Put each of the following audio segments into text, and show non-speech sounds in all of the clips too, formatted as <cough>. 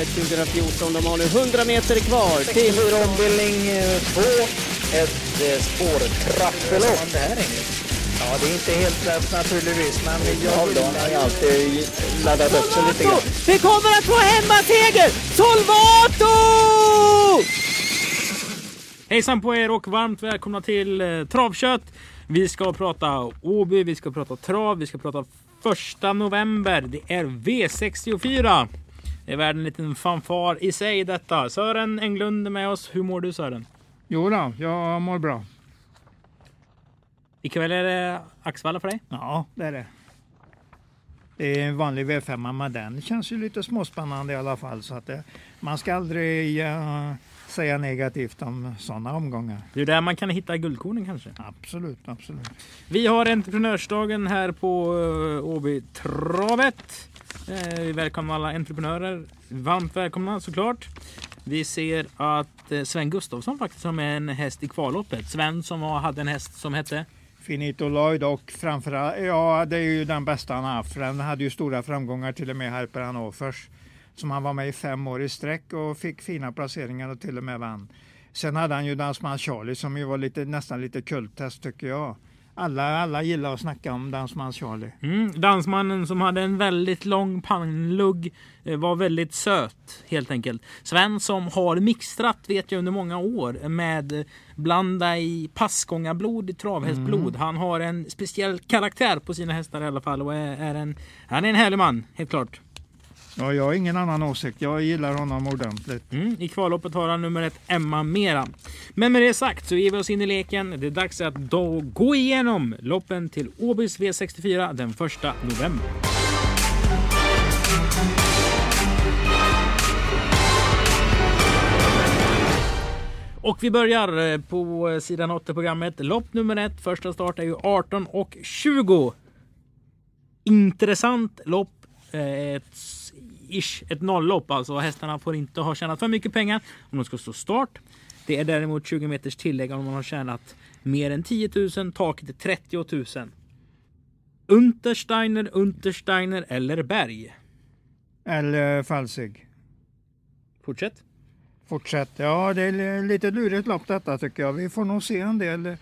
Kvalloppet 2014. De har nu 100 meter kvar till... 64 ombildning 2. Ett eh, spårtrappelopp. Ja, det är inte helt lätt naturligtvis, men jag har ju alltid laddat upp sig lite grann. Vi kommer att få hemmaseger! Solvato! Hejsan på er och varmt välkomna till eh, Travkött. Vi ska prata Åby, vi ska prata trav, vi ska prata första november. Det är V64. Det är värd en liten fanfar i sig detta. Sören Englund är med oss. Hur mår du Sören? Jo då, jag mår bra. Ikväll är det Axvalla för dig? Ja, det är det. Det är en vanlig V5, men den känns ju lite småspännande i alla fall. Så att det, man ska aldrig uh, säga negativt om sådana omgångar. Det är där man kan hitta guldkornen kanske? Absolut, absolut. Vi har entreprenörsdagen här på uh, Åby Travet. Eh, Eh, vi välkomnar alla entreprenörer. Varmt välkomna såklart. Vi ser att eh, Sven Gustafsson faktiskt har med en häst i kvalloppet. Sven som hade en häst som hette Finito Lloyd och framförallt, ja det är ju den bästa han har haft. För den hade ju stora framgångar till och med här på Hannovers. Som han var med i fem år i sträck och fick fina placeringar och till och med vann. Sen hade han ju Dansman Charlie som ju var lite, nästan lite kulttest tycker jag. Alla, alla gillar att snacka om Dansman Charlie. Mm, dansmannen som hade en väldigt lång pannlugg eh, var väldigt söt helt enkelt. Sven som har mixtrat vet jag under många år med blanda i passgångarblod i travhästblod. Mm. Han har en speciell karaktär på sina hästar i alla fall och är, är en, han är en härlig man helt klart. Ja, jag har ingen annan åsikt. Jag gillar honom ordentligt. Mm, I kvalloppet har han nummer ett Emma Mera. Men med det sagt så ger vi oss in i leken. Det är dags att då gå igenom loppen till Åbys V64 den 1 november. Och vi börjar eh, på eh, sidan 8 programmet. Lopp nummer ett. Första start är ju 18 och 20. Intressant lopp. Eh, ett ish ett nolllopp. Alltså hästarna får inte ha tjänat för mycket pengar om de ska stå start. Det är däremot 20 meters tillägg om man har tjänat mer än 10 000. Taket är 30 000. Untersteiner, Untersteiner eller Berg? Eller Falsig. Fortsätt. Fortsätt. Ja, det är lite lurigt lopp detta tycker jag. Vi får nog se en del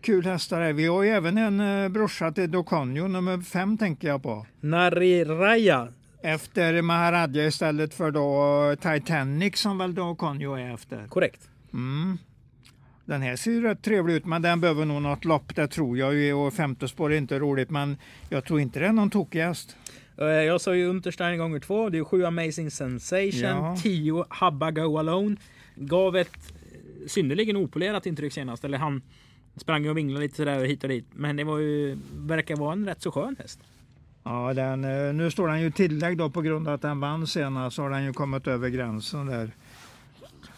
kul hästar här. Vi har ju även en uh, brorsa till Doconio, nummer fem tänker jag på. Nariraya efter Maharadja istället för då Titanic som väl då Conjo är efter. Korrekt. Mm. Den här ser ju rätt trevlig ut men den behöver nog något lopp det tror jag ju och femte spår är inte roligt men jag tror inte det är någon tokig häst. Eh, jag sa ju Unterstein gånger två. Det är sju Amazing Sensation, ja. tio Habba Go Alone. Gav ett synnerligen opolerat intryck senast. Eller han sprang och vinglade lite sådär hit och dit. Men det var ju, verkar vara en rätt så skön häst. Ja, den, eh, nu står den ju tillägg då på grund av att den vann senast så har den ju kommit över gränsen där.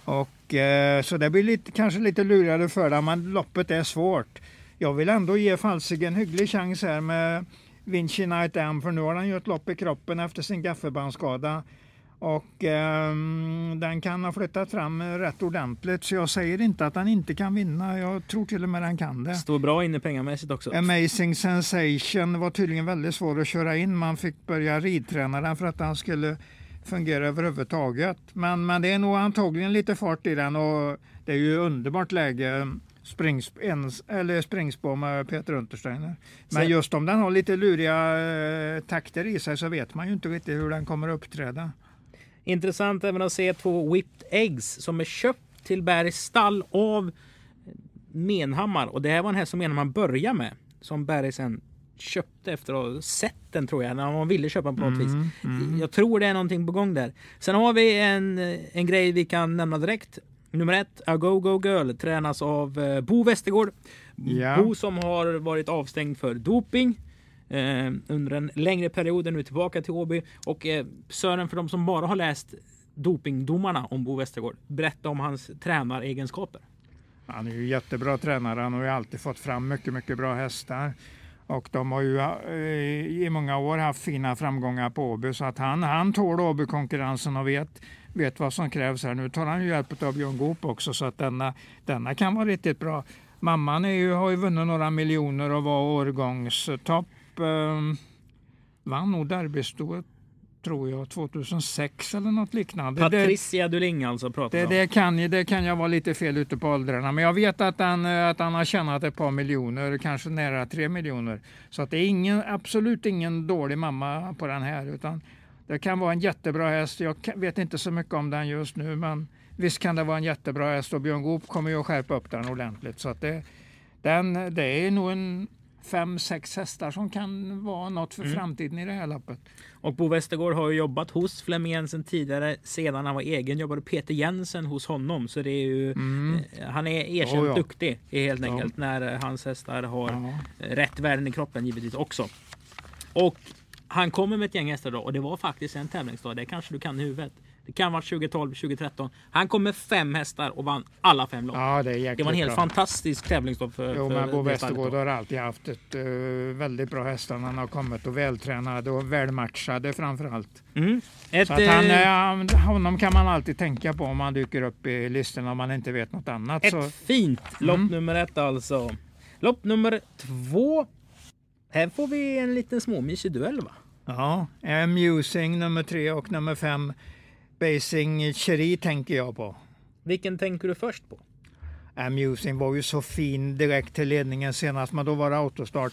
Och, eh, så det blir lite, kanske lite lurigare för den, men loppet är svårt. Jag vill ändå ge Falsig en hygglig chans här med Vinci Night M, för nu har han ju ett lopp i kroppen efter sin gaffelbandsskada. Och eh, den kan ha flyttat fram rätt ordentligt så jag säger inte att han inte kan vinna. Jag tror till och med den kan det. Står bra inne pengamässigt också. Amazing Sensation var tydligen väldigt svår att köra in. Man fick börja ridträna den för att den skulle fungera överhuvudtaget. Men, men det är nog antagligen lite fart i den och det är ju underbart läge springs, en, eller springspår med Peter Untersteiner. Men just om den har lite luriga eh, takter i sig så vet man ju inte riktigt hur den kommer att uppträda. Intressant även att se två Whipped Eggs som är köpt till Bergs stall av Menhammar. Och det här var en häst som Menhammar började med. Som Berg sen köpte efter att ha sett den tror jag. När man ville köpa den på något mm, vis. Mm. Jag tror det är någonting på gång där. Sen har vi en, en grej vi kan nämna direkt. Nummer ett, A Go Go Girl, tränas av eh, Bo Westergård. Ja. Bo som har varit avstängd för doping eh, under en längre period. Nu tillbaka till Åby. Och eh, Sören, för de som bara har läst dopingdomarna om Bo Westergård, berätta om hans tränaregenskaper. Han är ju jättebra tränare. Han har ju alltid fått fram mycket, mycket bra hästar. Och de har ju eh, i många år haft fina framgångar på Åby så att han, han tål Åby-konkurrensen och vet, vet vad som krävs här. Nu tar han ju hjälp av Björn Goop också så att denna, denna kan vara riktigt bra. Mamman är ju, har ju vunnit några miljoner och var årgångstopp eh, vann nog derbystoet tror jag, 2006 eller något liknande. Patricia Duling alltså pratar det, om. det, kan, ju- det kan jag vara lite fel ute på åldrarna, men jag vet att han, eh, att han har tjänat ett par miljoner, kanske nära tre miljoner. Så att det är ingen, absolut ingen dålig mamma på den här, utan det kan vara en jättebra häst. Jag vet inte så mycket om den just nu, men visst kan det vara en jättebra häst och Björn Goop kommer ju att skärpa upp den ordentligt. Så att det, den, det är nog en fem, sex hästar som kan vara något för framtiden i det här loppet. Och Bo Westergård har ju jobbat hos Flemming Jensen tidigare. Sedan han var egen jobbade Peter Jensen hos honom. Så det är ju, eh, han är erkänt Oh, ja. duktig helt enkelt när eh, hans hästar har Ja. eh, rätt värden i kroppen givetvis också. Och han kommer med ett gäng hästar då och det var faktiskt en tävlingsdag. Det kanske du kan i huvudet. Det kan vara 2012, 2013. Han kom med fem hästar och vann alla fem lopp. Ja, det är det var en helt bra. fantastisk tävlingsdag för, Jo, för men Bo Westergård har alltid haft ett eh, väldigt bra hästar när han har kommit och vältränade och välmatchade framför allt. Mm. Ett, Så att han, eh, eh, honom kan man alltid tänka på om han dyker upp i listorna om man inte vet något annat. Ett Så, fint lopp Mm. nummer ett alltså. Lopp nummer två. Här får vi en liten småmysig duell va? ja, Amusing nummer tre och nummer fem Basing Cherie tänker jag på. Vilken tänker du först på? Amusing var ju så fin direkt till ledningen senast, men då var det autostart.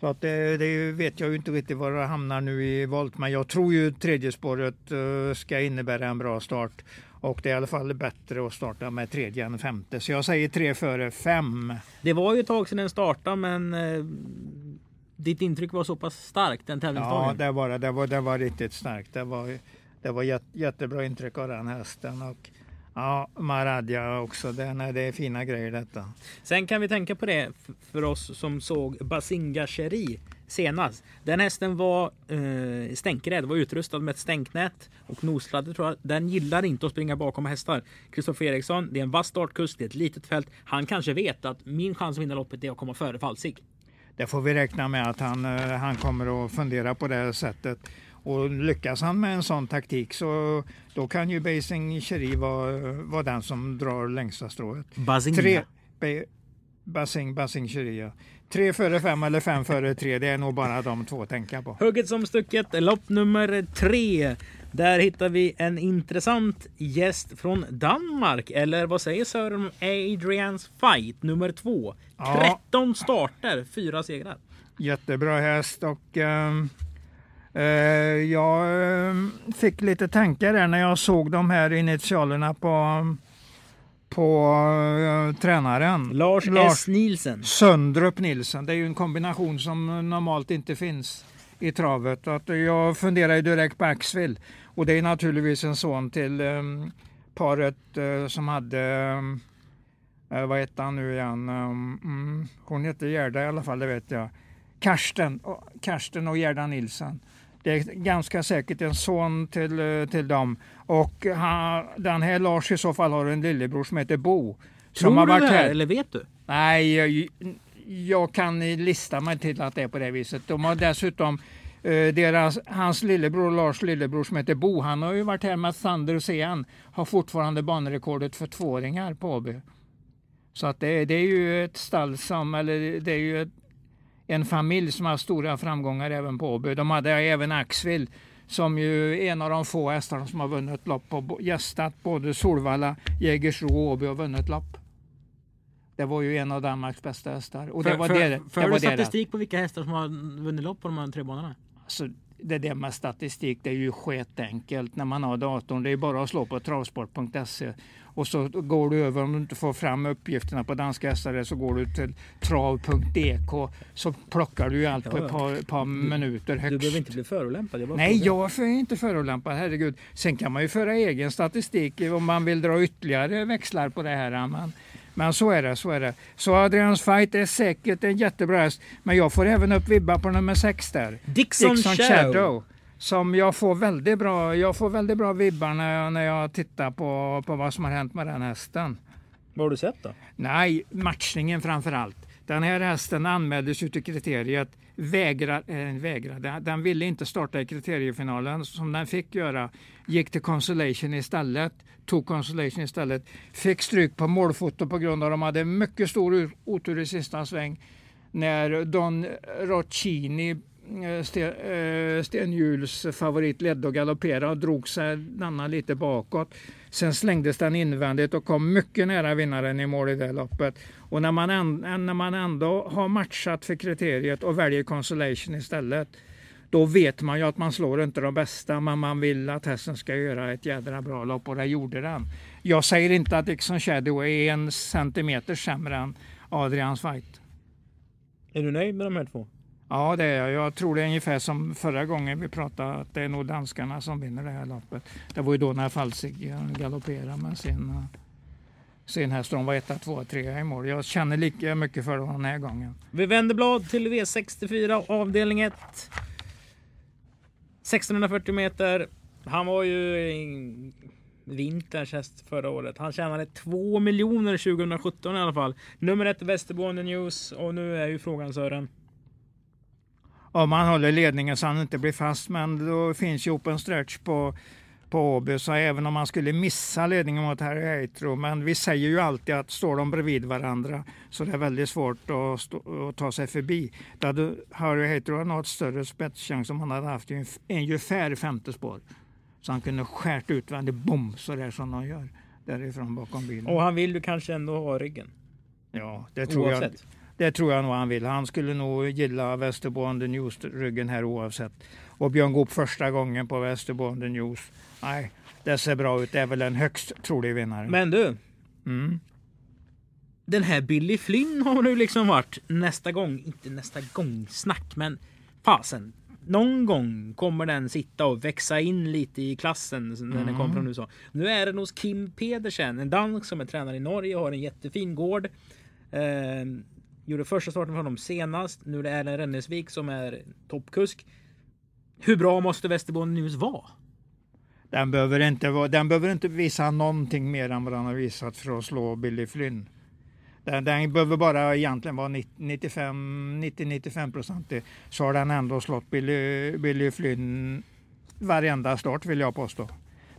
Så att det, det vet jag ju inte riktigt var det hamnar nu i volt, men jag tror ju tredje spåret eh, ska innebära en bra start. Och det är i alla fall bättre att starta med tredje än femte. Så jag säger tre före fem. Det var ju ett tag sedan den startade men eh, ditt intryck var så pass starkt den Ja, tävlingsdagen. det var det. Det var, det var riktigt starkt. Det var, det var jät, jättebra intryck av den hästen. Och, ja, Maradja också. Det, nej, det är fina grejer detta. Sen kan vi tänka på det för oss som såg Basinga Cherie senast. Den hästen var eh, stänkrädd, var utrustad med ett stänknät och nosladder tror jag. Den gillar inte att springa bakom hästar. Kristoffer Eriksson, det är en vass startkusk, det är ett litet fält. Han kanske vet att min chans att vinna loppet är att komma före Falsig. Det får vi räkna med att han, eh, han kommer att fundera på det sättet. Och lyckas han med en sån taktik så då kan ju Basing Cherie vara, vara den som drar längsta strået. Basinga. Tre, ba, Basing, Basing Cherie, ja. Tre före fem eller fem före tre, det är nog bara de två att tänka på. Hugget som stucket, lopp nummer tre. Där hittar vi en intressant gäst från Danmark. Eller vad säger Sören om Adrians Fight nummer två? Ja. 13 starter, fyra segrar. Jättebra häst och eh, jag ehm, fick lite tankar där när jag såg de här initialerna på, på eh, tränaren. Lars, S. Nielsen. Söndrup Nilsen. Det är ju en kombination som normalt inte finns i travet. Att jag funderar direkt på Axville. Och det är naturligtvis en son till um, paret eh, som hade, um, uh, vad heter han nu igen? Um, hon heter Gerda i alla fall, det vet jag. Karsten, Karsten och Gerda Nilsen. Det är ganska säkert en son till, eh, till dem. Och han, den här Lars i så fall har en lillebror som heter Bo. Tror du det här, eller vet du? Nej, jag, jag kan lista mig till att det är på det viset. De har dessutom eh, deras, hans lillebror, Lars lillebror som heter Bo, han har ju varit här med Thunder Sean, har fortfarande banrekordet för tvååringar på AB. Så att det, det är ju ett stall som, eller det är ju ett, en familj som har stora framgångar även på AB. De hade även Axville som ju är en av de få hästarna som har vunnit lopp och gästat både Solvalla, Jägersro och Åby och vunnit lopp. Det var ju en av Danmarks bästa hästar. Och det För, var för, det, för det, du var det, statistik på vilka hästar som har vunnit lopp på de här tre banorna? alltså, det där med statistik det är ju skitenkelt när man har datorn. Det är bara att slå på travsport.se och så går du över, om du inte får fram uppgifterna på danska hästar så går du till trav.dk så plockar du allt på ett par, par minuter högst. Du behöver inte bli förolämpad. Jag Nej, jag är inte förolämpad, herregud. Sen kan man ju föra egen statistik om man vill dra ytterligare växlar på det här. Men, men så är det, så är det. Så Adrians Fight är säkert en jättebra häst, men jag får även upp vibbar på nummer sex där. Dixon, Dixon Shadow. Shadow. Som jag får väldigt bra, jag får väldigt bra vibbar när jag, när jag tittar på, på vad som har hänt med den hästen. Vad har du sett då? Nej, matchningen framför allt. Den här hästen anmäldes ju till kriteriet, vägrar, äh, vägrade, den ville inte starta i kriteriefinalen som den fick göra. Gick till Consolation istället, tog Consolation istället. Fick stryk på målfoto på grund av att de hade mycket stor otur i sista sväng. När Don Roccini Sten, eh, eh favorit ledde och galopperade och drog sig denna lite bakåt. Sen slängdes den invändigt och kom mycket nära vinnaren i mål i det loppet. Och när man, en, när man ändå har matchat för kriteriet och väljer consolation istället då vet man ju att man slår inte de bästa, men man vill att hästen ska göra ett jädra bra lopp och det gjorde den. Jag säger inte att Dixon Shadow är en centimeter sämre än Adrians Fight. Är du nöjd med de här två? Ja, det är jag. Jag tror det är ungefär som förra gången vi pratade, att det är nog danskarna som vinner det här loppet. Det var ju då när Falsig eh, galopperade med sin, eh, sin häst. De var etta, tvåa, trea i mål. Jag känner lika mycket för dem den här gången. Vi vänder blad till V64 avdelning 1. 1640 meter. Han var ju vinterns häst förra året. Han tjänade 2 miljoner 2017 i alla fall. Nummer ett Västerboende News och nu är ju frågan Sören. Om man håller ledningen så han inte blir fast, men då finns ju open stretch på på Åby, så även om man skulle missa ledningen mot Harry Heitro, men vi säger ju alltid att står de bredvid varandra så det är väldigt svårt att, stå, att ta sig förbi. Då hade Harry Heitro något större spetschans om han hade haft en ungefär femte spår. Så han kunde skärt utvändigt, bom, så där som de gör därifrån bakom bilen. Och han vill ju kanske ändå ha ryggen? Ja, det tror oavsett. jag. Det tror jag nog han vill. Han skulle nog gilla Västerboende News-ryggen här oavsett. Och Björn Goop första gången på Västerboende News. Nej, det ser bra ut. Det är väl en högst trolig vinnare. Men du. Mm. Den här Billy Flynn har nu liksom varit nästa gång, inte nästa gång snack, men fasen. Någon gång kommer den sitta och växa in lite i klassen när mm. den kommer från USA. Nu är den hos Kim Pedersen, en dansk som är tränare i Norge och har en jättefin gård. Eh, gjorde första starten för honom senast. Nu är det Erlend Rennesvik som är toppkusk. Hur bra måste Västerbotten News vara? Den behöver, inte vara, den behöver inte visa någonting mer än vad den har visat för att slå Billy Flynn. Den, den behöver bara egentligen vara 90-95 procent. Så har den ändå slått Billy, Billy Flynn varenda start vill jag påstå.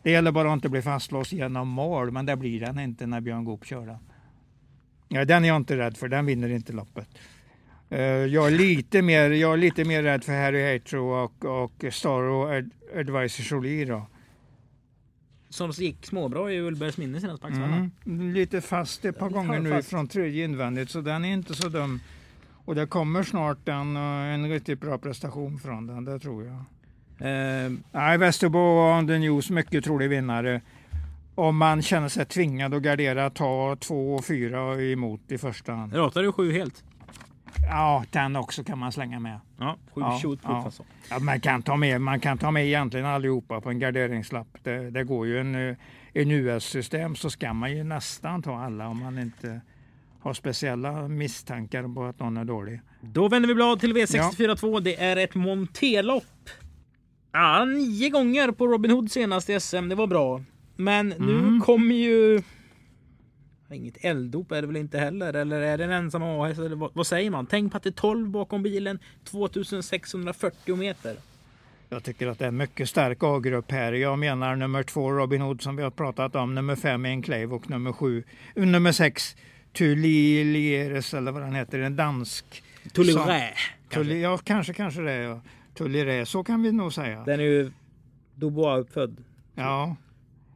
Det gäller bara att inte bli fastlåst genom mål, men det blir den inte när Björn Goop kör den. Ja, den är jag inte rädd för, den vinner inte loppet. Uh, jag, är lite mer, jag är lite mer rädd för Harry Hatro och, och Staro Ad, Advisor Jolie då. Som gick småbra i Ullbergs minne senast på mm. Lite fast ett par gånger nu från tredje invändigt så den är inte så dum. Och det kommer snart en, eh, en riktigt bra prestation från den, det tror jag. Uh, Nej, Västerbo on the news, mycket trolig vinnare om man känner sig tvingad att gardera, ta två och fyra emot i första hand. Ratar du sju helt? Ja, den också kan man slänga med. Ja, sju ja, ja. Alltså. ja, man, kan ta med, man kan ta med egentligen allihopa på en garderingslapp. Det, det går ju en, en US-system så ska man ju nästan ta alla om man inte har speciella misstankar på att någon är dålig. Då vänder vi blad till V64 2. Det är ett Montelopp. Ja, nio gånger på Robin Hood senast i SM. Det var bra. Men nu mm. kommer ju... Inget elddop är det väl inte heller? Eller är det en ensam A-häst? Eller vad, vad, säger man? Tänk på att det är 12 bakom bilen. 2640 meter. Jag tycker att det är en mycket stark A-grupp här. Jag menar nummer två Robin Hood som vi har pratat om. Nummer fem Enclave och nummer sju, nummer sex Tulilieres eller vad den heter. En dansk. Tulirä. Tulli, ja, kanske, kanske det. Ja. Tulirä, så kan vi nog säga. Den är ju Dubois uppfödd. Ja.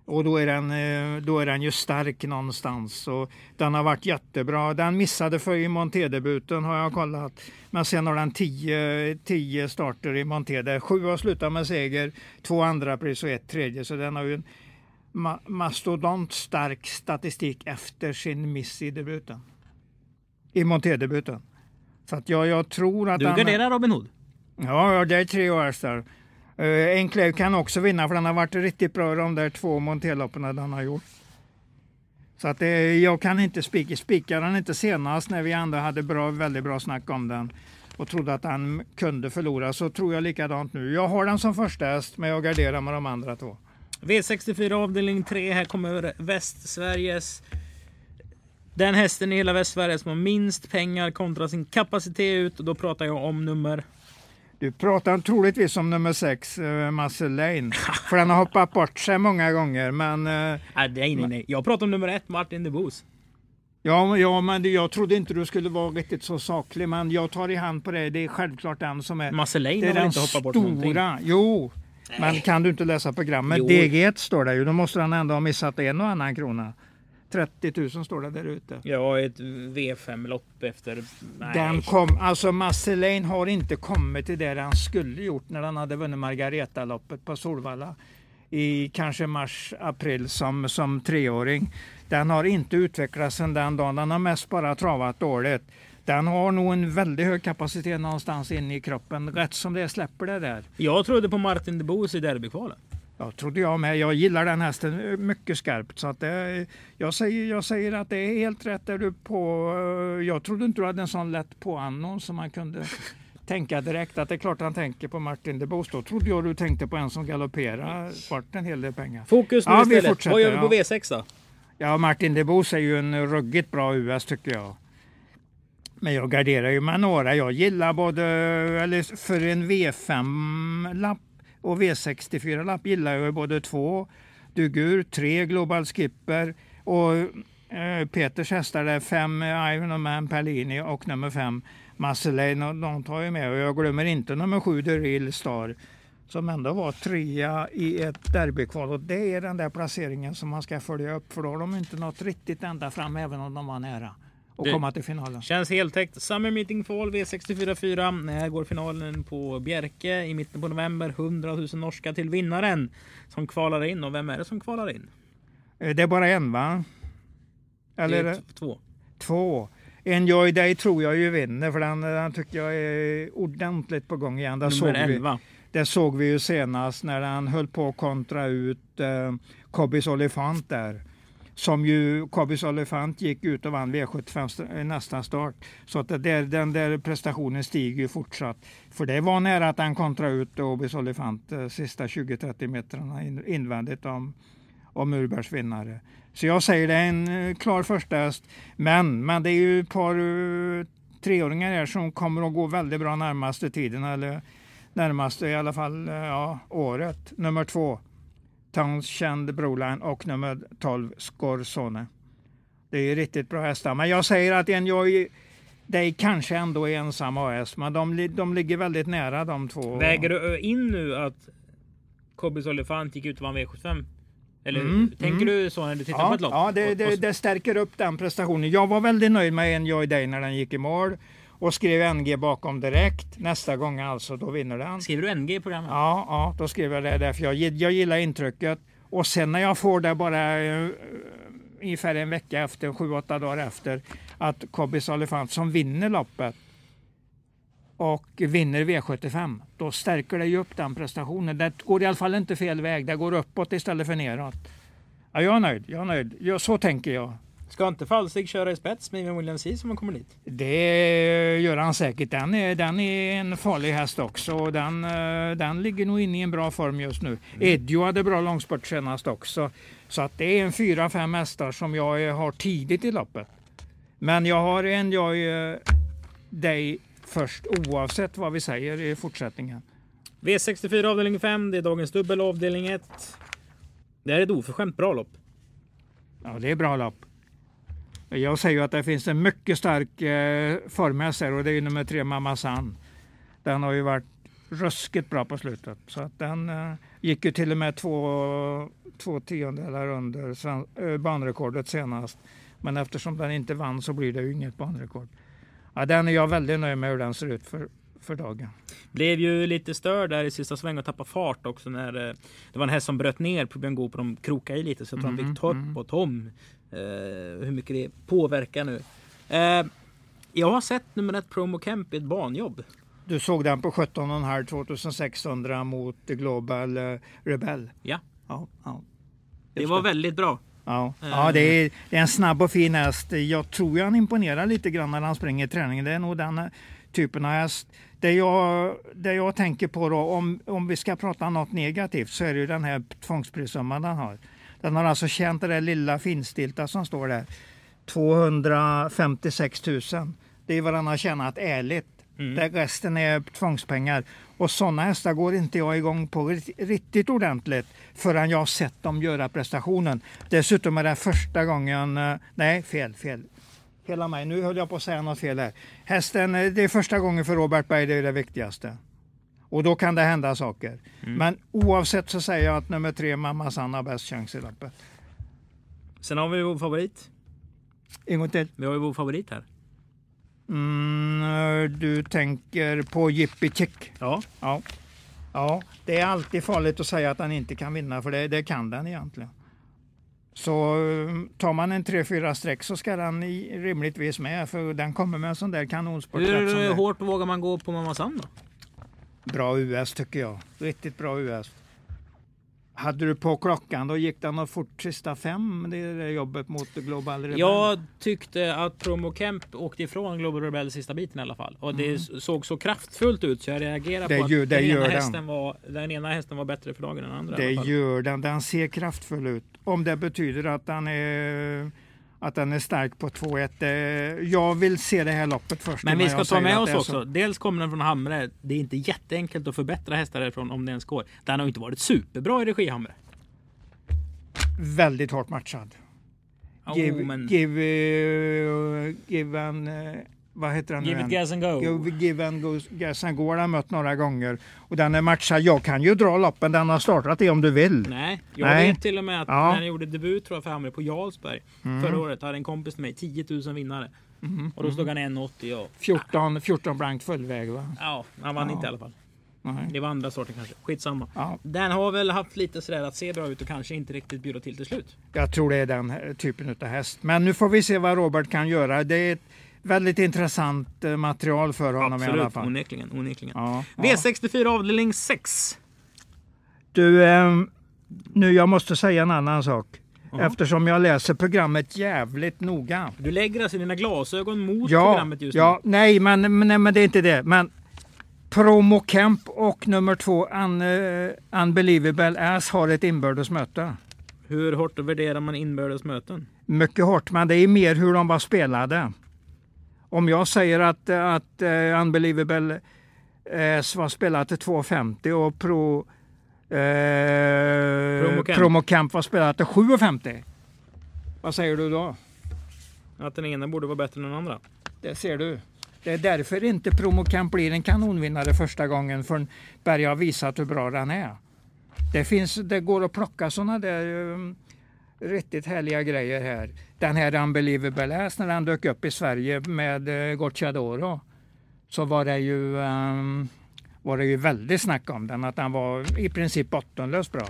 Och då är, den, eh, då är den ju stark någonstans. Och den har varit jättebra. Den missade för i Montedebuten har jag kollat. Men sen har den tio, tio starter i Montede. Sju har slutat med seger, två andra pris och ett tredje. Så den har ju en ma mastodont stark statistik efter sin miss i debuten. I Montedebuten. Så att jag, jag tror att... Du garderar Robin Hood? Ja, det är tre år där. Uh, kan också vinna för den har varit riktigt bra de där två monterloppen den har gjort. Så att det, jag kan inte spika, spika den inte senast när vi ändå hade bra, väldigt bra snack om den och trodde att den kunde förlora så tror jag likadant nu. Jag har den som första häst men jag garderar med de andra två. V64 avdelning 3. Här kommer Västsveriges den hästen i hela Västsverige som har minst pengar kontra sin kapacitet ut och då pratar jag om nummer du pratar troligtvis om nummer sex, uh, Muscle Lane. För den har hoppat bort sig många gånger. Men, uh, nej, nej, nej. Jag pratar om nummer ett, Martin de Boos. Ja, ja, men jag trodde inte du skulle vara riktigt så saklig, men jag tar i hand på det. Det är självklart den som är... Marceline det har är väl den inte hoppat bort någonting? Jo, men kan du inte läsa programmet? Jo. DG1 står det ju. Då måste han ändå ha missat en och annan krona. 30 000 står det där ute. Ja, ett V5-lopp efter... Nej. Den kom, alltså Marceline har inte kommit till det den skulle gjort när han hade vunnit Margareta-loppet på Solvalla i kanske mars, april som, som treåring. Den har inte utvecklats sedan den dagen. Den har mest bara travat dåligt. Den har nog en väldigt hög kapacitet någonstans inne i kroppen. Rätt som det släpper det där. Jag trodde på Martin de Boos i derbykvalet. Ja, trodde jag med. Jag gillar den hästen mycket skarpt. Så att det, jag, säger, jag säger att det är helt rätt där du på. Jag trodde inte du hade en sån lätt påannons som man kunde <laughs> tänka direkt. Att det är klart han tänker på Martin de Boos. Då trodde jag du tänkte på en som galopperar vart en hel del pengar. Fokus nu Ja, vi istället. fortsätter, Vad gör vi på ja. V6 då? Ja, Martin de Boos är ju en ruggigt bra US tycker jag. Men jag garderar ju med några. Jag gillar både, eller för en V5-lapp och V64-lapp gillar jag ju både två Dugur, tre Global Skipper och eh, Peters hästar är fem Ironman Perlini och nummer fem Marceline. och De tar ju med och jag glömmer inte nummer sju The Real Star som ändå var trea i ett derbykval. Och det är den där placeringen som man ska följa upp för då har de inte nått riktigt ända fram även om de var nära att Det- komma till finalen. Känns heltäckt. Summer Meeting Fall V64-4. Här går finalen på Bjerke i mitten på november. 100 000 norska till vinnaren som kvalar in. Och vem är det som kvalar in? Eh, Det är bara en va? Eller det är två. två? Enjoy Day tror jag ju vinner för den, den tycker jag är ordentligt på gång igen. Där Nummer vi, 11. det såg vi ju senast när han höll på att kontra ut eh, Cobbys Olifant där. Som ju, Kabis Elefant gick ut och vann V75 eh, nästa start. Så att där, den där prestationen stiger ju fortsatt. För det var nära att han kontrade ut Obis Elefant eh, sista 20-30 metrarna invändigt om, om Urbergs vinnare. Så jag säger det är en eh, klar första häst. Men, men det är ju ett par treåringar här som kommer att gå väldigt bra närmaste tiden. Eller närmaste i alla fall ja, året. Nummer två, Townshend Broline och nummer 12, Scorsone. Det är riktigt bra hästar. Men jag säger att Enjoy Day kanske ändå är ensam AS, men de, de ligger väldigt nära de två. Väger du in nu att Cobbys Olifant gick ut och vann V75? Eller Mm, tänker mm. du så när du tittar på Ja, ett lopp? ja det, det, det stärker upp den prestationen. Jag var väldigt nöjd med Enjoy Day när den gick i mål och skrev NG bakom direkt. Nästa gång alltså, då vinner den. Skriver du NG i programmet? Ja, ja, då skrev jag det därför jag, jag gillar intrycket. Och sen när jag får det bara uh, ungefär en vecka efter, sju, åtta dagar efter, att Cobbys Olifant som vinner loppet och vinner V75, då stärker det ju upp den prestationen. Det går i alla fall inte fel väg, det går uppåt istället för neråt. Ja, jag är nöjd, jag är nöjd. Ja, så tänker jag. Ska inte Falsig köra i spets med William C som har kommit dit? Det gör han säkert. Den är, den är en farlig häst också. och Den, eh, den ligger nog inne i en bra form just nu. Edjo hade bra långspurt senast också. Så att det är en fyra, fem hästar som jag eh, har tidigt i loppet. Men jag har en jag eh, dig först oavsett vad vi säger i fortsättningen. V64 avdelning 5, det är dagens dubbel avdelning 1. Det här är ett oförskämt bra lopp. Ja, det är bra lopp. Jag säger ju att det finns en mycket stark eh, här och det är nummer tre Mamma San. Den har ju varit ruskigt bra på slutet. Så att den eh, gick ju till och med två, två tiondelar under sven, eh, banrekordet senast. Men eftersom den inte vann så blir det ju inget banrekord. Ja, den är jag väldigt nöjd med hur den ser ut för, för dagen. Blev ju lite störd där i sista sväng och tappade fart också när eh, det var en häst som bröt ner på Björn Goop och de krokade i lite så jag tror han Mhm, fick ta upp och tom. Eh, hur mycket det påverkar nu. Eh, jag har sett nummer ett Promo Camp i ett banjobb. Du såg den på 17,5 2600 mot Global eh, Rebel. Ja, Ja, ja. det var väldigt bra. Ja, ja det, är, det är en snabb och fin häst. Jag tror han imponerar lite grann när han springer i träningen. Det är nog den typen av häst. Det jag, det jag tänker på då, om, om vi ska prata något negativt, så är det ju den här tvångsprissumman den har. Den har alltså tjänat det där lilla finstilta som står där. 256 000. Det är vad den har tjänat ärligt. Mm. Det resten är tvångspengar. Och sådana hästar går inte jag igång på riktigt ordentligt förrän jag har sett dem göra prestationen. Dessutom är det första gången, eh, nej fel, fel. hela mig. Nu höll jag på att säga något fel här. Hästen, eh, det är första gången för Robert Berg, det är det viktigaste. Och då kan det hända saker. Mm. Men oavsett så säger jag att nummer tre, Mamma Sanna, har bäst chans i loppet. Sen har vi vår favorit. En gång till. Vi har ju vår favorit här. Mm, du tänker på Jippi Chick. Ja. Ja. ja, det är alltid farligt att säga att han inte kan vinna, för det, det kan den egentligen. Så eh, tar man en 3-4 streck så ska den i, rimligtvis med, för den kommer med en sån där kanonsport. Hur hårt vågar man gå på Mamma Sam då? Bra US tycker jag. Riktigt bra US. Hade du på klockan då gick den fort sista fem, det är det jobbet mot Global Rebel. Jag tyckte att Promo Camp åkte ifrån Global Rebel sista biten i alla fall. Och det såg så kraftfullt ut så jag reagerade Det på att gör- det den, ena den. hästen var, den ena hästen var bättre för dagen än den andra. Det gör den. Den ser kraftfull ut. Om det betyder att den är, att den är stark på 2-1. eh, Jag vill se det här loppet först. Men vi ska ta med oss också. så. Dels kommer den från Hamre. Det är inte jätteenkelt att förbättra hästar därifrån om det ens går. Den har inte varit superbra i regi Hamre. Väldigt hårt matchad. Oh, give, men... give, eh, give and, eh, vad heter nu Give it igen? gas and go. Give, and go, gas and go har den mött några gånger. Och den är matchad. Jag kan ju dra loppen den har startat i om du vill. Nej, jag Nej. vet till och med att Ja. när jag gjorde debut tror jag för Hamre på Jarlsberg Mm. förra året hade en kompis till mig 10 000 vinnare. Och då stod han 1,80 och 14, 14 blankt fullväg va? ja, han vann Ja. inte i alla fall. Nej. Det var andra sorten kanske. Skitsamma. Ja, Den har väl haft lite sådär att se bra ut och kanske inte riktigt bjuda till till slut. jag tror det är den typen av häst. Men nu får vi se vad Robert kan göra. Det är ett väldigt intressant eh, material för honom i alla Absolut, fall. onekligen. onekligen. Ja, ja. V64 avdelning 6. Du, ehm, nu jag måste säga en annan sak. Ja. Eftersom jag läser programmet jävligt noga. Du lägger alltså dina glasögon mot Ja, programmet just ja nej, men, men, men det är inte det. Men Promo Camp och nummer två Un, uh, Unbelievable Ass har ett inbördes möte. nu. Hur hårt värderar man inbördes möten? Mycket hårt, men det är mer hur de var spelade. Om jag säger att, att uh, Unbelievable Ass var spelat till 2,50 och Pro, eh, Promo Camp. Promo Camp var spelat till 7,50. Vad säger du då? Att den ena borde vara bättre än den andra. Det ser du. Det är därför inte Promocamp blir en kanonvinnare första gången förrän Berg har visat hur bra den är. Det, finns, det går att plocka sådana där um, riktigt härliga grejer här. Den här Unbelievable Ass när den dök upp i Sverige med eh, Gocciadoro så var det ju um, var det ju väldigt snack om den, att den var i princip bottenlöst bra.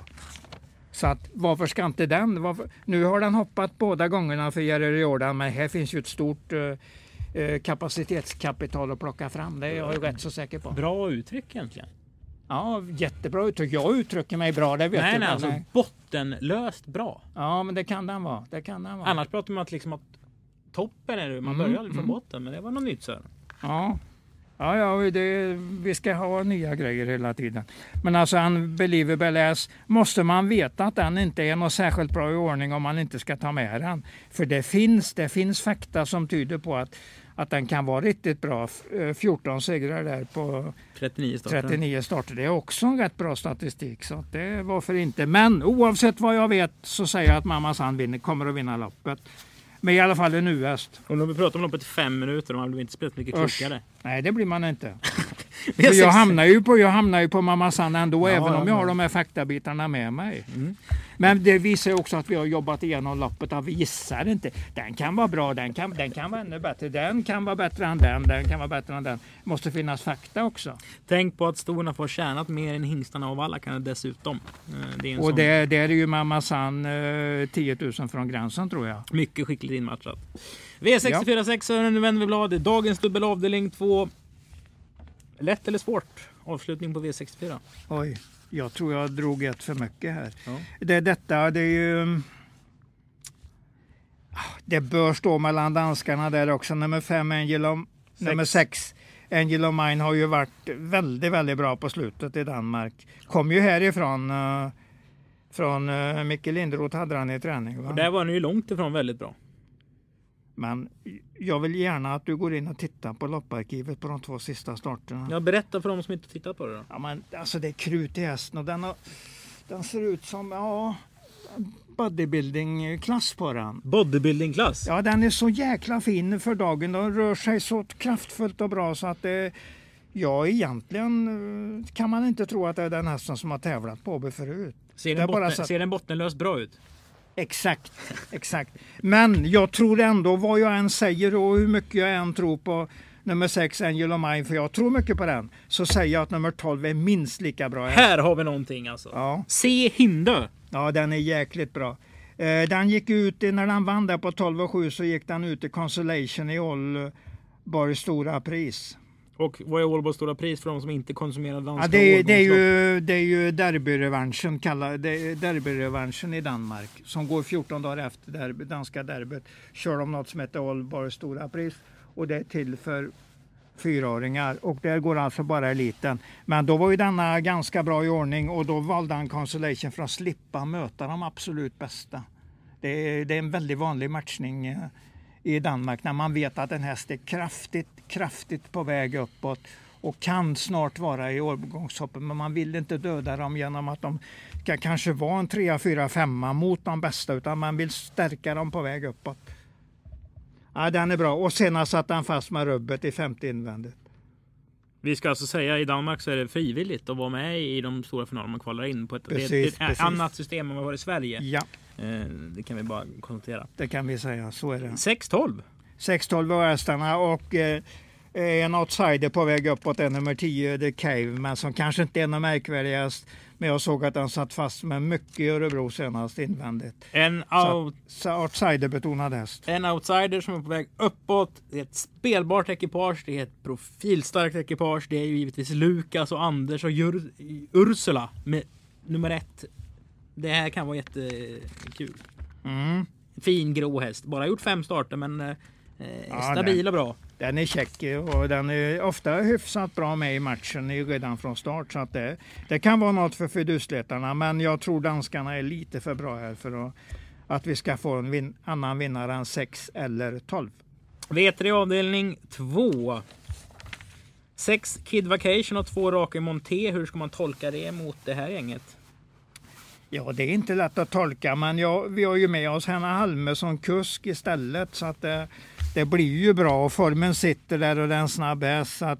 Så att varför ska inte den? Varför? Nu har den hoppat båda gångerna för Jerry Riordan, men här finns ju ett stort eh, eh kapacitetskapital att plocka fram. Det är jag ju rätt så säker på. Bra uttryck egentligen. Ja, jättebra uttryck. Jag uttrycker mig bra, det vet Nej, du. nej, alltså nej. bottenlöst bra. Ja, men det kan den vara. Det kan den vara. Annars pratar man att liksom att toppen är det. Man Mm, börjar från mm. botten. Men det var något nytt så. Ja, ja, ja det, vi ska ha nya grejer hela tiden. Men alltså Unbelievable Ass, måste man veta att den inte är något särskilt bra i ordning om man inte ska ta med den. För det finns, det finns fakta som tyder på att, att den kan vara riktigt bra. F- eh, 14 segrar där på 39 starter. 39 starter. Det är också en rätt bra statistik. Så det varför inte. Men oavsett vad jag vet så säger jag att Mamma Sand vinner, kommer att vinna loppet. Men i alla fall en U-häst. Och nu har vi pratat om loppet i fem minuter. De hade inte spelat mycket klokare. Nej, det blir man inte. <laughs> För jag, hamnar ju på, jag hamnar ju på Mamma Sanna ändå, Ja, även ja, om jag har ja. de här faktabitarna med mig. Mm. Men det visar också att vi har jobbat igenom loppet. Vi gissar inte. Den kan vara bra, den kan, den kan vara ännu bättre. Den kan vara bättre än den, den kan vara bättre än den. Det måste finnas fakta också. Tänk på att storna får tjänat mer än hingstarna av alla kan dessutom. Eh, Det Och sån det, det är ju Mamma San eh, 10 000 från gränsen tror jag. mycket skickligt inmatchat. V64 6 nu vänder vi blad. Dagens dubbel avdelning 2. Lätt eller svårt? Avslutning på V64. Oj, jag tror jag drog ett för mycket här. Ja. Det är detta, det är ju... Det bör stå mellan danskarna där också. Nummer fem, Angel of, nummer sex, Angel of Mine har ju varit väldigt, väldigt bra på slutet i Danmark. Kom ju härifrån. Uh, från uh, Micke Linderoth hade han i träning. Va? Och där var ni ju långt ifrån väldigt bra. Men jag vill gärna att du går in och tittar på lopparkivet på de två sista starterna. Jag berättar för de som inte tittat på det då. Ja, men, alltså det är krut i hästen och den, har, den ser ut som, ja, bodybuilding-klass på den. Bodybuilding-klass. Ja, den är så jäkla fin för dagen. Den rör sig så kraftfullt och bra så att det, ja, egentligen eh, kan man inte tro att det är den hästen som har tävlat på Åby förut. Ser den, botten, ser den bottenlöst bra ut? Exakt, exakt. Men jag tror ändå vad jag än säger och hur mycket jag än tror på nummer 6 Angel of Mine, för jag tror mycket på den, så säger jag att nummer 12 är minst lika bra. Här har vi någonting alltså. Ja, Se Hindö. ja den är jäkligt bra. Eh, Den gick ut, när den vann där på 12 och 7 så gick den ut i Consolation i Ålborgs stora pris. Och vad är Ålborgs stora pris för de som inte konsumerar danska Ja, det, är, det, är ju, det är ju derbyrevanschen, kalla- det är derbyrevanschen i Danmark som går 14 dagar efter derby, danska derbyt. Kör de något som heter Ålborgs stora pris och det är till för fyraåringar och där går alltså bara eliten. Men då var ju denna ganska bra i ordning och då valde han Consolation för att slippa möta de absolut bästa. Det är, det är en väldigt vanlig matchning eh, i Danmark när man vet att en häst är kraftigt, kraftigt på väg uppåt och kan snart vara i årgångshoppen. Men man vill inte döda dem genom att de ska kanske vara en 3, 4, 5 mot de bästa utan man vill stärka dem på väg uppåt. Ja, den är bra. Och senast satt han fast med rubbet i femte invändigt. Vi ska alltså säga i Danmark så är det frivilligt att vara med i de stora finalerna man kvalar in på ett, det Precis, ett precis. annat system än vad vi har i Sverige. Ja, Det kan vi bara konstatera. det kan vi säga. Så är det. 6-12. 6-12 var hästarna och eh, en outsider på väg uppåt är nummer 10, The Cave, men som kanske inte är något märkvärdigast. Men jag såg att den satt fast med mycket i Örebro senast invändigt. En, out, outsiderbetonad häst. en outsider som är på väg uppåt. Det är ett spelbart ekipage. Det är ett profilstarkt ekipage. Det är ju givetvis Lukas och Anders och Jur, Ursula med nummer ett. Det här kan vara jättekul. Mm. Fin grå häst. Bara gjort fem starter men eh, Ja, stabil och bra. Den är check och den är ofta hyfsat bra med i matchen redan från start. Så att det, det kan vara något för fidusletarna, men jag tror danskarna är lite för bra här för att, att vi ska få en vin, annan vinnare än 6 eller 12. V3 avdelning 2. Sex Kid Vacation och två raka i Monté. Hur ska man tolka det mot det här gänget? Ja, det är inte lätt att tolka, men ja, vi har ju med oss Hanna Halme som kusk istället. Så att det, det blir ju bra och formen sitter där och den snabb häst. Så att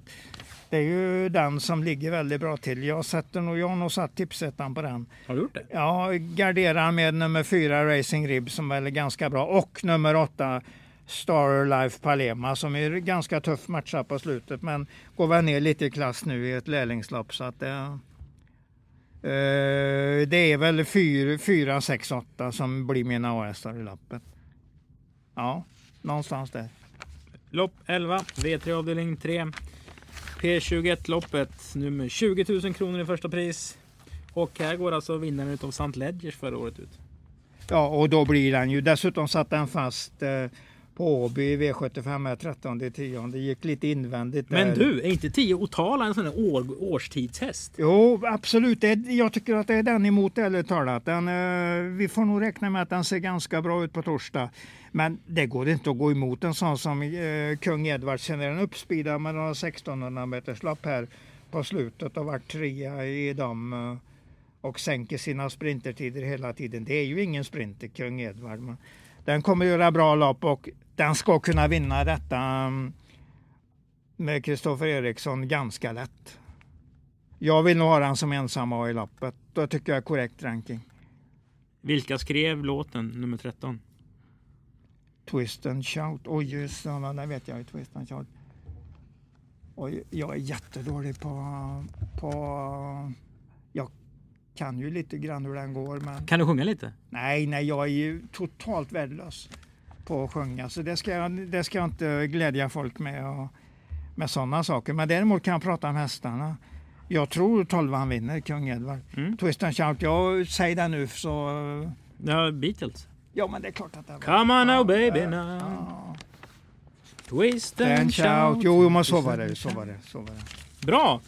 det är ju den som ligger väldigt bra till. Jag, sätter nog, jag har nog satt tipsettan på den. Har du gjort det? Ja, garderar med nummer fyra Racing Rib som väl är ganska bra och nummer åtta Star Life Palema som är ganska tuff matcha på slutet men går väl ner lite i klass nu i ett lärlingslopp så att det, det är väl 4, 6, 8 som blir mina A-hästar i loppet. Ja, någonstans där. Lopp 11, V3 avdelning 3. P21 loppet, nummer 20 000 kronor i första pris. Och här går alltså vinnaren utav St. Ledgers förra året ut. Ja, och då blir den ju. Dessutom satt den fast eh, på Åby i V75 med 13 10. Det gick lite invändigt där. Men du, är inte 10 Otala en sån här år, årstidshäst? Jo, absolut. Det, jag tycker att det är den emot ärligt talat. Den, eh, vi får nog räkna med att den ser ganska bra ut på torsdag. Men det går inte att gå emot en sån som eh, Kung Edward. Sen är den uppspeedad med några 1600 meters lopp här på slutet och varit trea i dem. eh, och sänker sina sprintertider hela tiden. Det är ju ingen sprinter, Kung Edward. Men den kommer göra bra lopp och den ska kunna vinna detta mm, med Kristoffer Eriksson ganska lätt. Jag vill nog ha den som ensam A i loppet. Då tycker jag är korrekt ranking. Vilka skrev låten nummer 13? Twist and shout. Oj, just det. Den vet jag ju. Twist and shout. Oj, jag är jättedålig på, på... Kan ju lite grann hur den går, men Kan du sjunga lite? nej, nej, jag är ju totalt värdelös på att sjunga. Så det ska jag, det ska jag inte glädja folk med, och, med sådana saker. Men däremot kan jag prata om hästarna. Jag tror 12 han vinner, Kung Edward. Mm. Twist and shout, jag säger det nu så... Ja, Beatles. Ja, men det är klart att det var. Come on now baby Ja, now. ja. Twist And and shout. shout. Jo, men så var det. Så var det, så var det. Bra!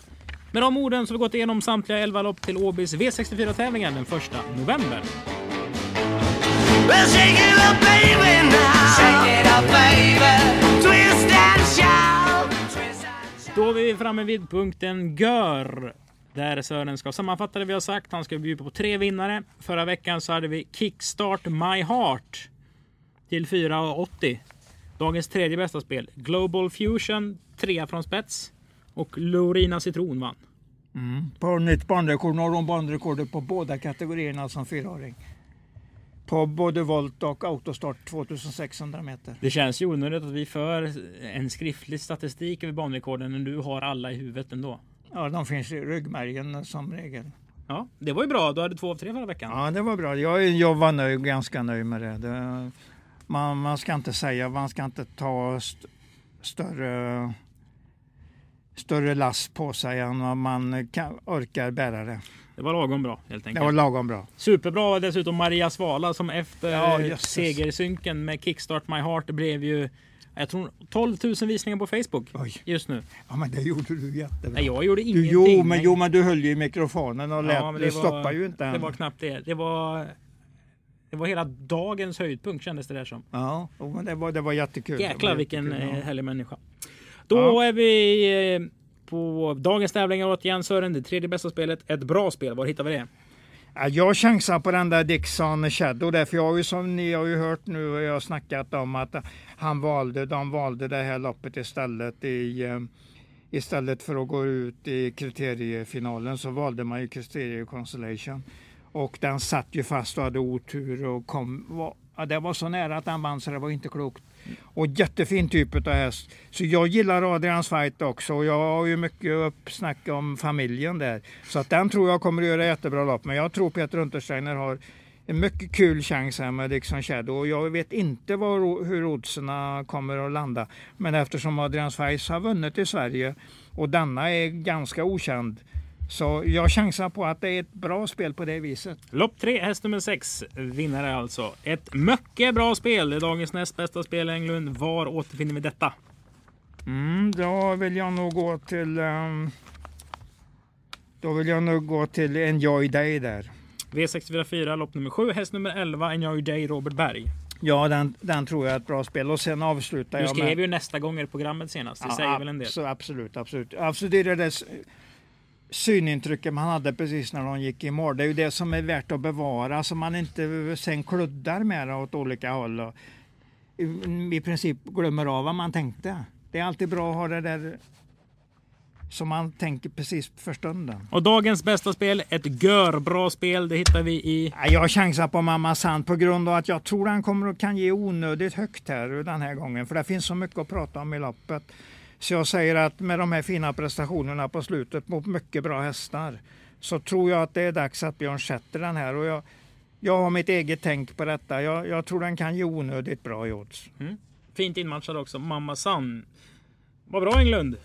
Med de orden så har vi gått igenom samtliga 11 lopp till Åbys V64-tävlingen den 1 november. Då är vi framme vid punkten Gör. Där Sören ska sammanfatta det vi har sagt. Han ska bjuda på tre vinnare. Förra veckan så hade vi Kickstart My Heart till 4,80. Dagens tredje bästa spel. Global Fusion, trea från spets. Och Lorina Citron vann. På nytt banrekord, norr om banrekordet på båda kategorierna som fyraåring. På både volt och autostart 2600 meter. Det känns ju onödigt att vi för en skriftlig statistik över banrekorden när du har alla i huvudet ändå. Ja, de finns i ryggmärgen som regel. Ja, det var ju bra. Du hade två av tre förra veckan. Ja, det var bra. Jag, jag var nöjd, ganska nöjd med det. det man, man ska inte säga, man ska inte ta st större, större last på sig än vad man kan, orkar bära det. Det var lagom bra helt Det enkelt. var lagom bra. Superbra var dessutom Maria Svala som efter Ja, jösses. segersynken med Kickstart My Heart det blev ju jag tror 12 000 visningar på Facebook Oj. just nu. Ja, men det gjorde du jättebra. Nej, jag gjorde du, ingenting. jo, men, jo, men du höll ju i mikrofonen och lät, Ja, det, var- stoppar ju inte. Det än. var knappt det. Det var, det var hela dagens höjdpunkt kändes det där som. Ja, men det var, det var jättekul. Det Jäklar var vilken jättekul, eh, ja. härlig människa. Då Ja. är vi eh, på dagens tävlingar återigen Sören. Det tredje bästa spelet. Ett bra spel. Var hittar vi det? Ja, Jag chansar på den där Dixon Shadow där, för jag har ju som ni har ju hört nu och jag har snackat om att han valde, de valde det här loppet istället i eh, Istället för att gå ut i kriteriefinalen så valde man ju kriterie Constellation. Och den satt ju fast och hade otur och kom, var, det var så nära att den vann så det var inte klokt. Och jättefin typ av häst. Så jag gillar Adrians fight också och jag har ju mycket uppsnack om familjen där. Så att den tror jag kommer att göra jättebra lopp. Men jag tror Peter Untersteiner har en mycket kul chans här med Dixon Shadow. Och jag vet inte var, hur oddsen kommer att landa. Men eftersom Adrians Weiss har vunnit i Sverige och denna är ganska okänd. Så jag chansar på att det är ett bra spel på det viset. Lopp 3, häst nummer 6. Vinnare alltså. Ett mycket bra spel. Det är dagens näst bästa spel Englund. Var återfinner vi detta? Mm, då vill jag nog gå till... ehm, då vill jag nog gå till Enjoy Day där. V644 lopp nummer 7, häst nummer 11, Enjoy Day, Robert Berg. Ja, den, den tror jag är ett bra spel. Och sen avslutar Du jag skrev ju nästa gång i programmet senast. Det säger väl en del. Absolut, absolut. Absolut, det är det synintrycket man hade precis när de gick i mål. Det är ju det som är värt att bevara så man inte sen kluddar med det åt olika håll och i, princip glömmer av vad man tänkte. Det är alltid bra att ha det där som man tänker precis för stunden. Och dagens bästa spel, ett görbra spel. Det hittar vi i... Ja, Jag chansar på Mamma Sand på grund av att jag tror han kommer att kan ge onödigt högt här den här gången. För det finns så mycket att prata om i loppet. Så jag säger att med de här fina prestationerna på slutet mot mycket bra hästar så tror jag att det är dags att Björn sätter den här. Och jag, jag har mitt eget tänk på detta. Jag, jag tror den kan ge onödigt bra i odds. Fint inmatchad också, Mamma San. Vad bra Englund!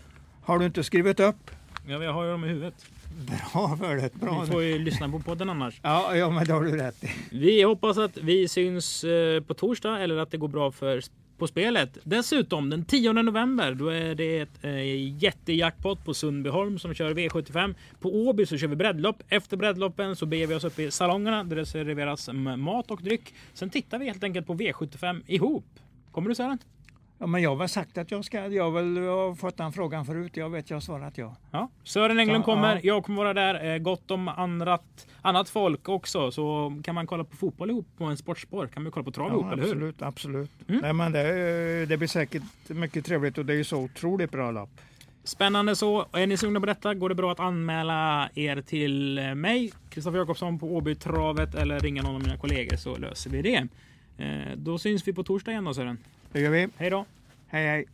Har du inte skrivit upp? Ja, jag har ju dem i huvudet. Bra för det. Bra. Vi får ju lyssna på podden annars. Ja, ja, men det har du rätt i. Vi hoppas att vi syns eh, på torsdag eller att det går bra för på spelet. Dessutom den 10 november då är det ett eh, jättejackpot på Sundbyholm som kör V75. På Åby så kör vi breddlopp. Efter breddloppen så beger vi oss upp i salongerna där det serveras mat och dryck. Sen tittar vi helt enkelt på V75 ihop. Kommer du Sören? Ja, men jag har väl sagt att jag ska. Jag har väl jag har fått den frågan förut. Jag vet jag har svarat ja. Ja. Sören Englund Ja, kommer. ja. Jag kommer vara där. Eh, Gott om annat, annat folk också. Så kan man kolla på fotboll ihop på en sportspår. Kan man kolla på trav ihop, Ja, eller hur? absolut, absolut. Mm. Nej, men det, det blir säkert mycket trevligt och det är ju så otroligt bra lopp. Spännande så. Är ni sugna på detta går det bra att anmäla er till mig, Kristoffer Jakobsson på Åbytravet eller ringa någon av mina kollegor så löser vi det. Eh, Då syns vi på torsdag igen då Sören. Det gör vi. Hej då! Hej hej.